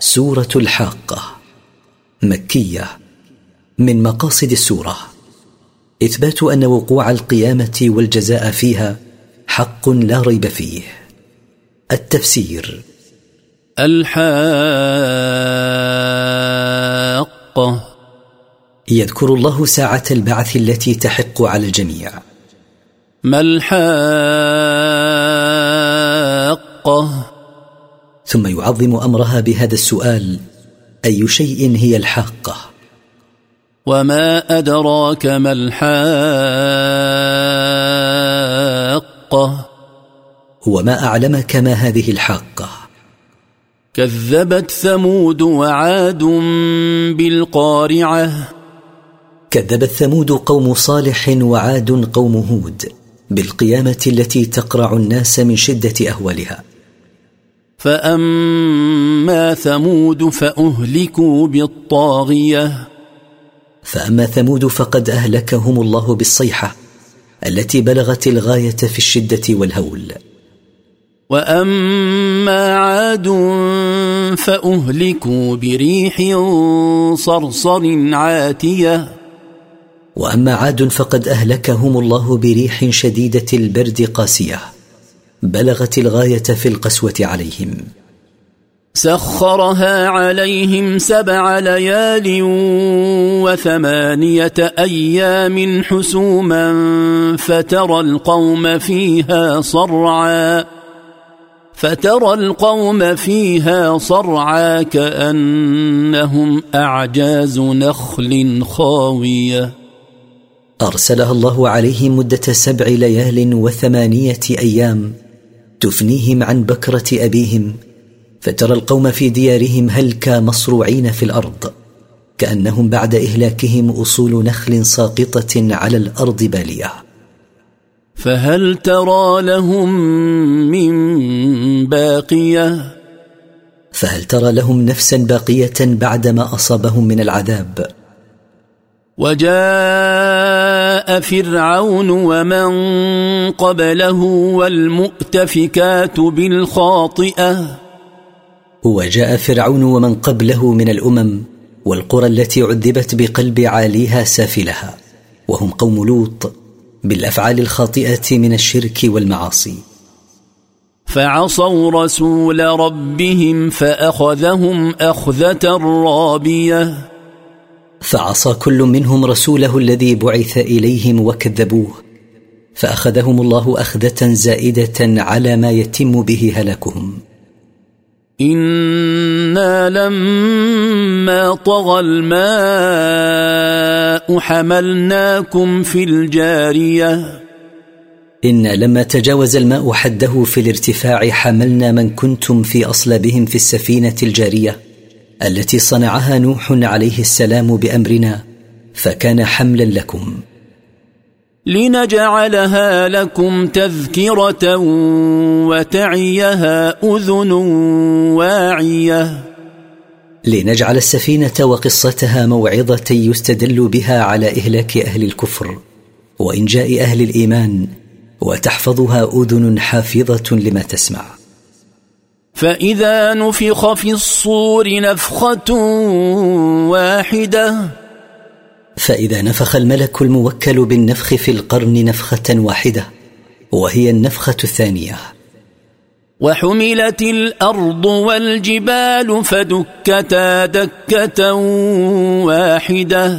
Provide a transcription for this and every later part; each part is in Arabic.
سورة الحاقة مكية من مقاصد السورة. إثبات أن وقوع القيامة والجزاء فيها حق لا ريب فيه. التفسير الحاقة. يذكر الله ساعة البعث التي تحق على الجميع. ما الحاقة؟ ثم يعظم أمرها بهذا السؤال أي شيء هي الحاقة؟ وما أدراك ما الحاقة؟ وما أعلمك ما هذه الحاقة. كذبت ثمود وعاد بالقارعة. كذبت ثمود قوم صالح وعاد قوم هود بالقيامة التي تقرع الناس من شدة أهوالها. فأما ثمود فأهلكوا بالطاغية. فأما ثمود فقد أهلكهم الله بالصيحة التي بلغت الغاية في الشدة والهول. وأما عاد فأهلكوا بريح صرصر عاتية. وأما عاد فقد أهلكهم الله بريح شديدة البرد قاسية. بلغت الغاية في القسوة عليهم. سخرها عليهم سبع ليال وثمانية أيام حسوما فترى القوم فيها صرعا فترى القوم فيها صرعا كأنهم أعجاز نخل خاوية. أرسلها الله عليهم مدة سبع ليال وثمانية أيام تفنيهم عن بكرة أبيهم فترى القوم في ديارهم هلكا مصروعين في الأرض كأنهم بعد إهلاكهم أصول نخل ساقطة على الأرض بالية. فهل ترى لهم من باقية؟ فهل ترى لهم نفسا باقية بعدما أصابهم من العذاب؟ وجاء فرعون ومن قبله والمؤتفكات بالخاطئة. وجاء فرعون ومن قبله من الأمم والقرى التي عذبت بقلب عاليها سافلها وهم قوم لوط بالأفعال الخاطئة من الشرك والمعاصي. فعصوا رسول ربهم فأخذهم أخذة رابية. فعصى كل منهم رسوله الذي بعث إليهم وكذبوه فأخذهم الله أخذة زائدة على ما يتم به هلاكهم إنا لما طغى الماء حملناكم في الجارية. إنا لما تجاوز الماء حده في الارتفاع حملنا من كنتم في أصلابهم في السفينة الجارية. التي صنعها نوح عليه السلام بأمرنا فكان حملا لكم. لنجعلها لكم تذكرة وتعيها أذن واعية. لنجعل السفينة وقصتها موعظة يستدل بها على إهلاك أهل الكفر وإنجاء أهل الإيمان وتحفظها أذن حافظة لما تسمع. فإذا نفخ في الصور نفخة واحدة. فإذا نفخ الملك الموكل بالنفخ في القرن نفخة واحدة وهي النفخة الثانية. وحملت الأرض والجبال فدكتا دكة واحدة.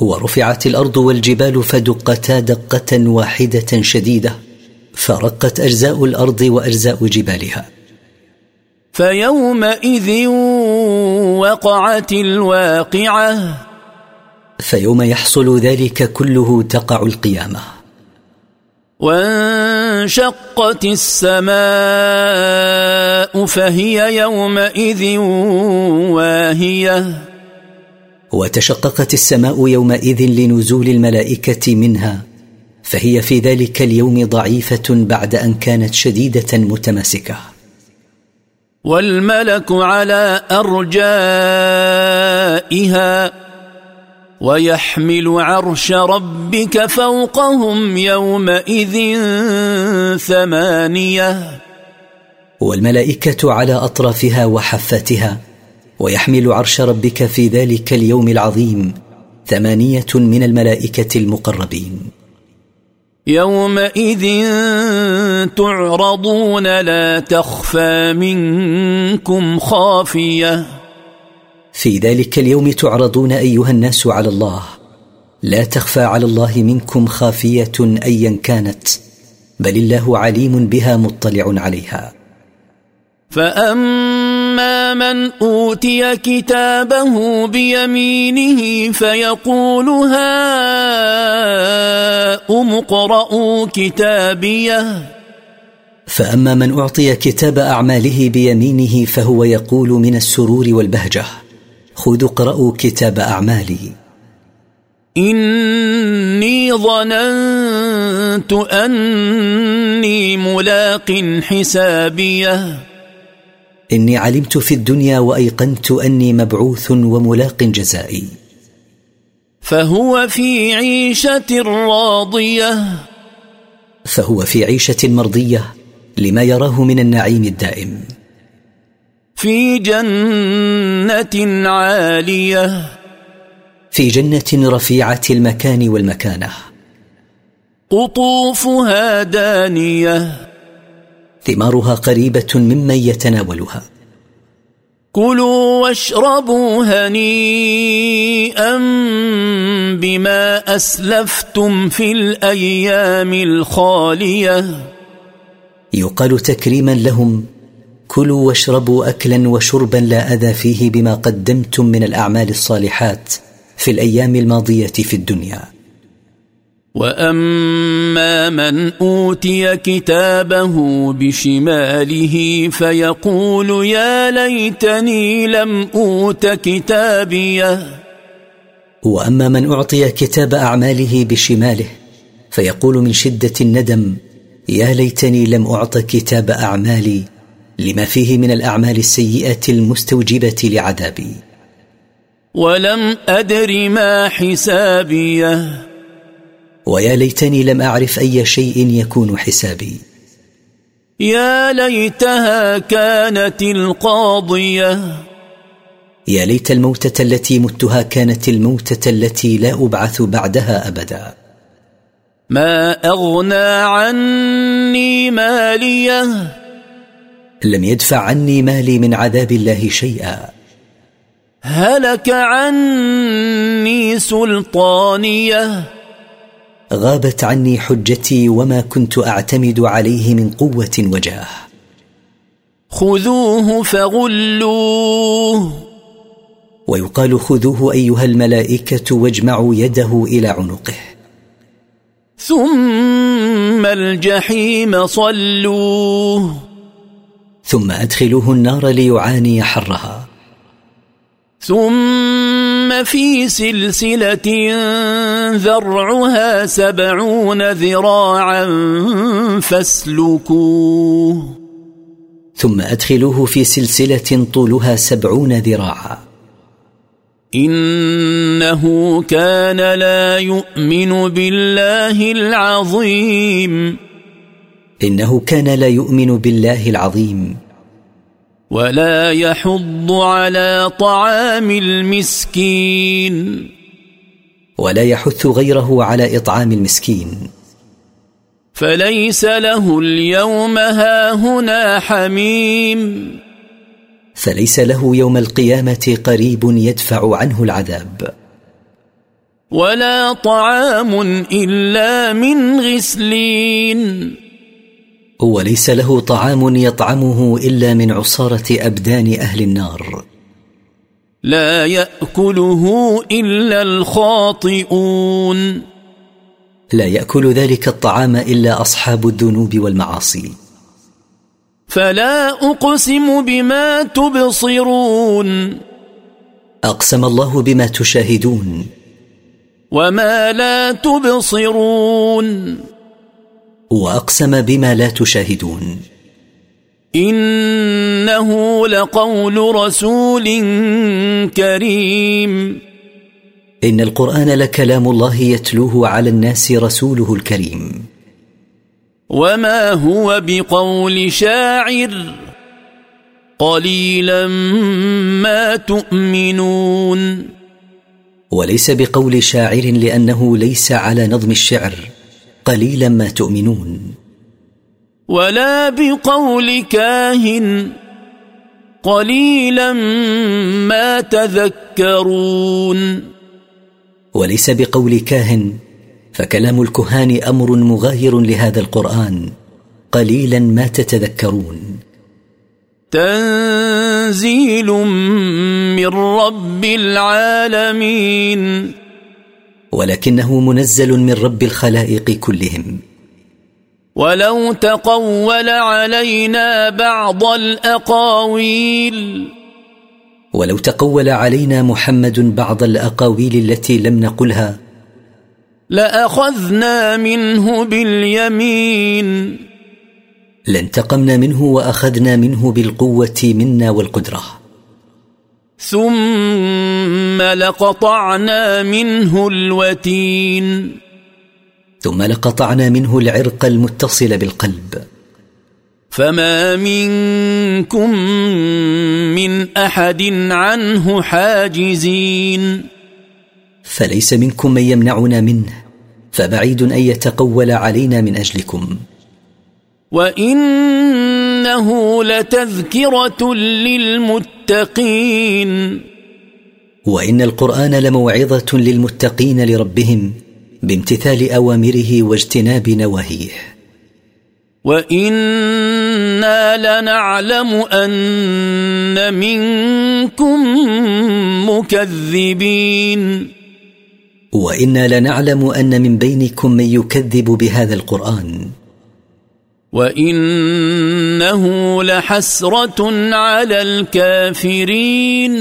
ورفعت الأرض والجبال فدقتا دقه واحدة شديدة فرقت أجزاء الأرض وأجزاء جبالها. فيومئذ وقعت الواقعة. فيوم يحصل ذلك كله تقع القيامة. وانشقت السماء فهي يومئذ واهية. وتشققت السماء يومئذ لنزول الملائكة منها فهي في ذلك اليوم ضعيفة بعد أن كانت شديدة متماسكة. والملك على أرجائها ويحمل عرش ربك فوقهم يومئذ ثمانية. والملائكة على أطرافها وحفاتها ويحمل عرش ربك في ذلك اليوم العظيم ثمانية من الملائكة المقربين. يومئذ تعرضون لا تخفى منكم خافية. في ذلك اليوم تعرضون أيها الناس على الله. لا تخفى على الله منكم خافية أيا كانت بل الله عليم بها مطلع عليها. فأما من أوتي كتابه بيمينه فيقول هاؤم اقرءوا كتابيه فأما من أعطي كتاب أعماله بيمينه فهو يقول من السرور والبهجة خذوا اقرأوا كتاب أعمالي. إني ظننت أني ملاق حسابيه. إني علمت في الدنيا وأيقنت أني مبعوث وملاق جزائي. فهو في عيشة راضية. فهو في عيشة مرضية لما يراه من النعيم الدائم. في جنة عالية. في جنة رفيعة المكان والمكانة. قطوفها دانية. ثمارها قريبة ممن يتناولها. كلوا واشربوا هنيئا بما أسلفتم في الأيام الخالية. يقال تكريما لهم كلوا واشربوا أكلا وشربا لا أذى فيه بما قدمتم من الأعمال الصالحات في الأيام الماضية في الدنيا. واما من اوتي كتابه بشماله فيقول يا ليتني لم اوت كتابيه واما من اعطي كتاب اعماله بشماله فيقول من شده الندم يا ليتني لم اعط كتاب اعمالي لما فيه من الاعمال السيئه المستوجبه لعذابي. ولم ادر ما حسابيه ويا ليتني لم أعرف أي شيء يكون حسابي. يا ليتها كانت القاضية. يا ليت الموتة التي متها كانت الموتة التي لا أبعث بعدها أبدا. ما أغنى عني مالية. لم يدفع عني مالي من عذاب الله شيئا. هلك عني سلطانية. غابت عني حجتي وما كنت أعتمد عليه من قوة وجاه. خذوه فغلوه. ويقال خذوه أيها الملائكة واجمعوا يده إلى عنقه. ثم الجحيم صلوه. ثم أدخلوه النار ليعاني حرها. ثم في سلسلة ذرعها سبعون ذراعا فاسلكوه. ثم أدخلوه في سلسلة طولها سبعون ذراعا. إنه كان لا يؤمن بالله العظيم. إنه كان لا يؤمن بالله العظيم. ولا يحض على طعام المسكين. ولا يحث غيره على إطعام المسكين. فليس له اليوم هاهنا حميم. فليس له يوم القيامة قريب يدفع عنه العذاب. ولا طعام إلا من غسلين. وليس له طعام يطعمه إلا من عصارة أبدان أهل النار. لا يأكله إلا الخاطئون. لا يأكل ذلك الطعام إلا أصحاب الذنوب والمعاصي. فلا أقسم بما تبصرون. أقسم الله بما تشاهدون. وما لا تبصرون. وأقسم بما لا تشاهدون. إنه لقول رسول كريم. إن القرآن لكلام الله يتلوه على الناس رسوله الكريم. وما هو بقول شاعر؟ قليلا ما تؤمنون. وليس بقول شاعر لأنه ليس على نظم الشعر. قليلا ما تؤمنون. ولا بقول كاهن قليلا ما تذكرون. وليس بقول كاهن فكلام الكهان أمر مغاير لهذا القرآن قليلا ما تتذكرون. تنزيل من رب العالمين. ولكنه منزل من رب الخلائق كلهم. ولو تقول علينا بعض الأقاويل. ولو تقول علينا محمد بعض الأقاويل التي لم نقلها لأخذنا منه باليمين. لانتقمنا منه وأخذنا منه بالقوة منا والقدرة. ثم لقطعنا منه الوتين. ثم لقطعنا منه العرق المتصل بالقلب. فما منكم من أحد عنه حاجزين. فليس منكم من يمنعنا منه فبعيد أن يتقول علينا من أجلكم. وإنه لتذكرة للمتقين. وإن القرآن لموعظة للمتقين لربهم بامتثال أوامره واجتناب نواهيه. وإنا لنعلم أن منكم مكذبين. وإنا لنعلم أن من بينكم من يكذب بهذا القرآن. وإنه لحسرة على الكافرين.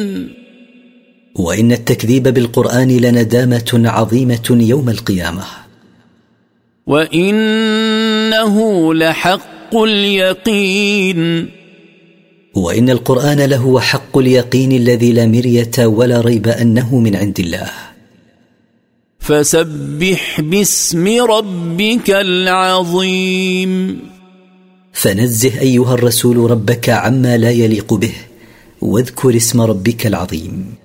وإن التكذيب بالقرآن لندامة عظيمة يوم القيامة. وإنه لحق اليقين. وإن القرآن لهو حق اليقين الذي لا مرية ولا ريب أنه من عند الله. فسبح باسم ربك العظيم. فنزه أيها الرسول ربك عما لا يليق به واذكر اسم ربك العظيم.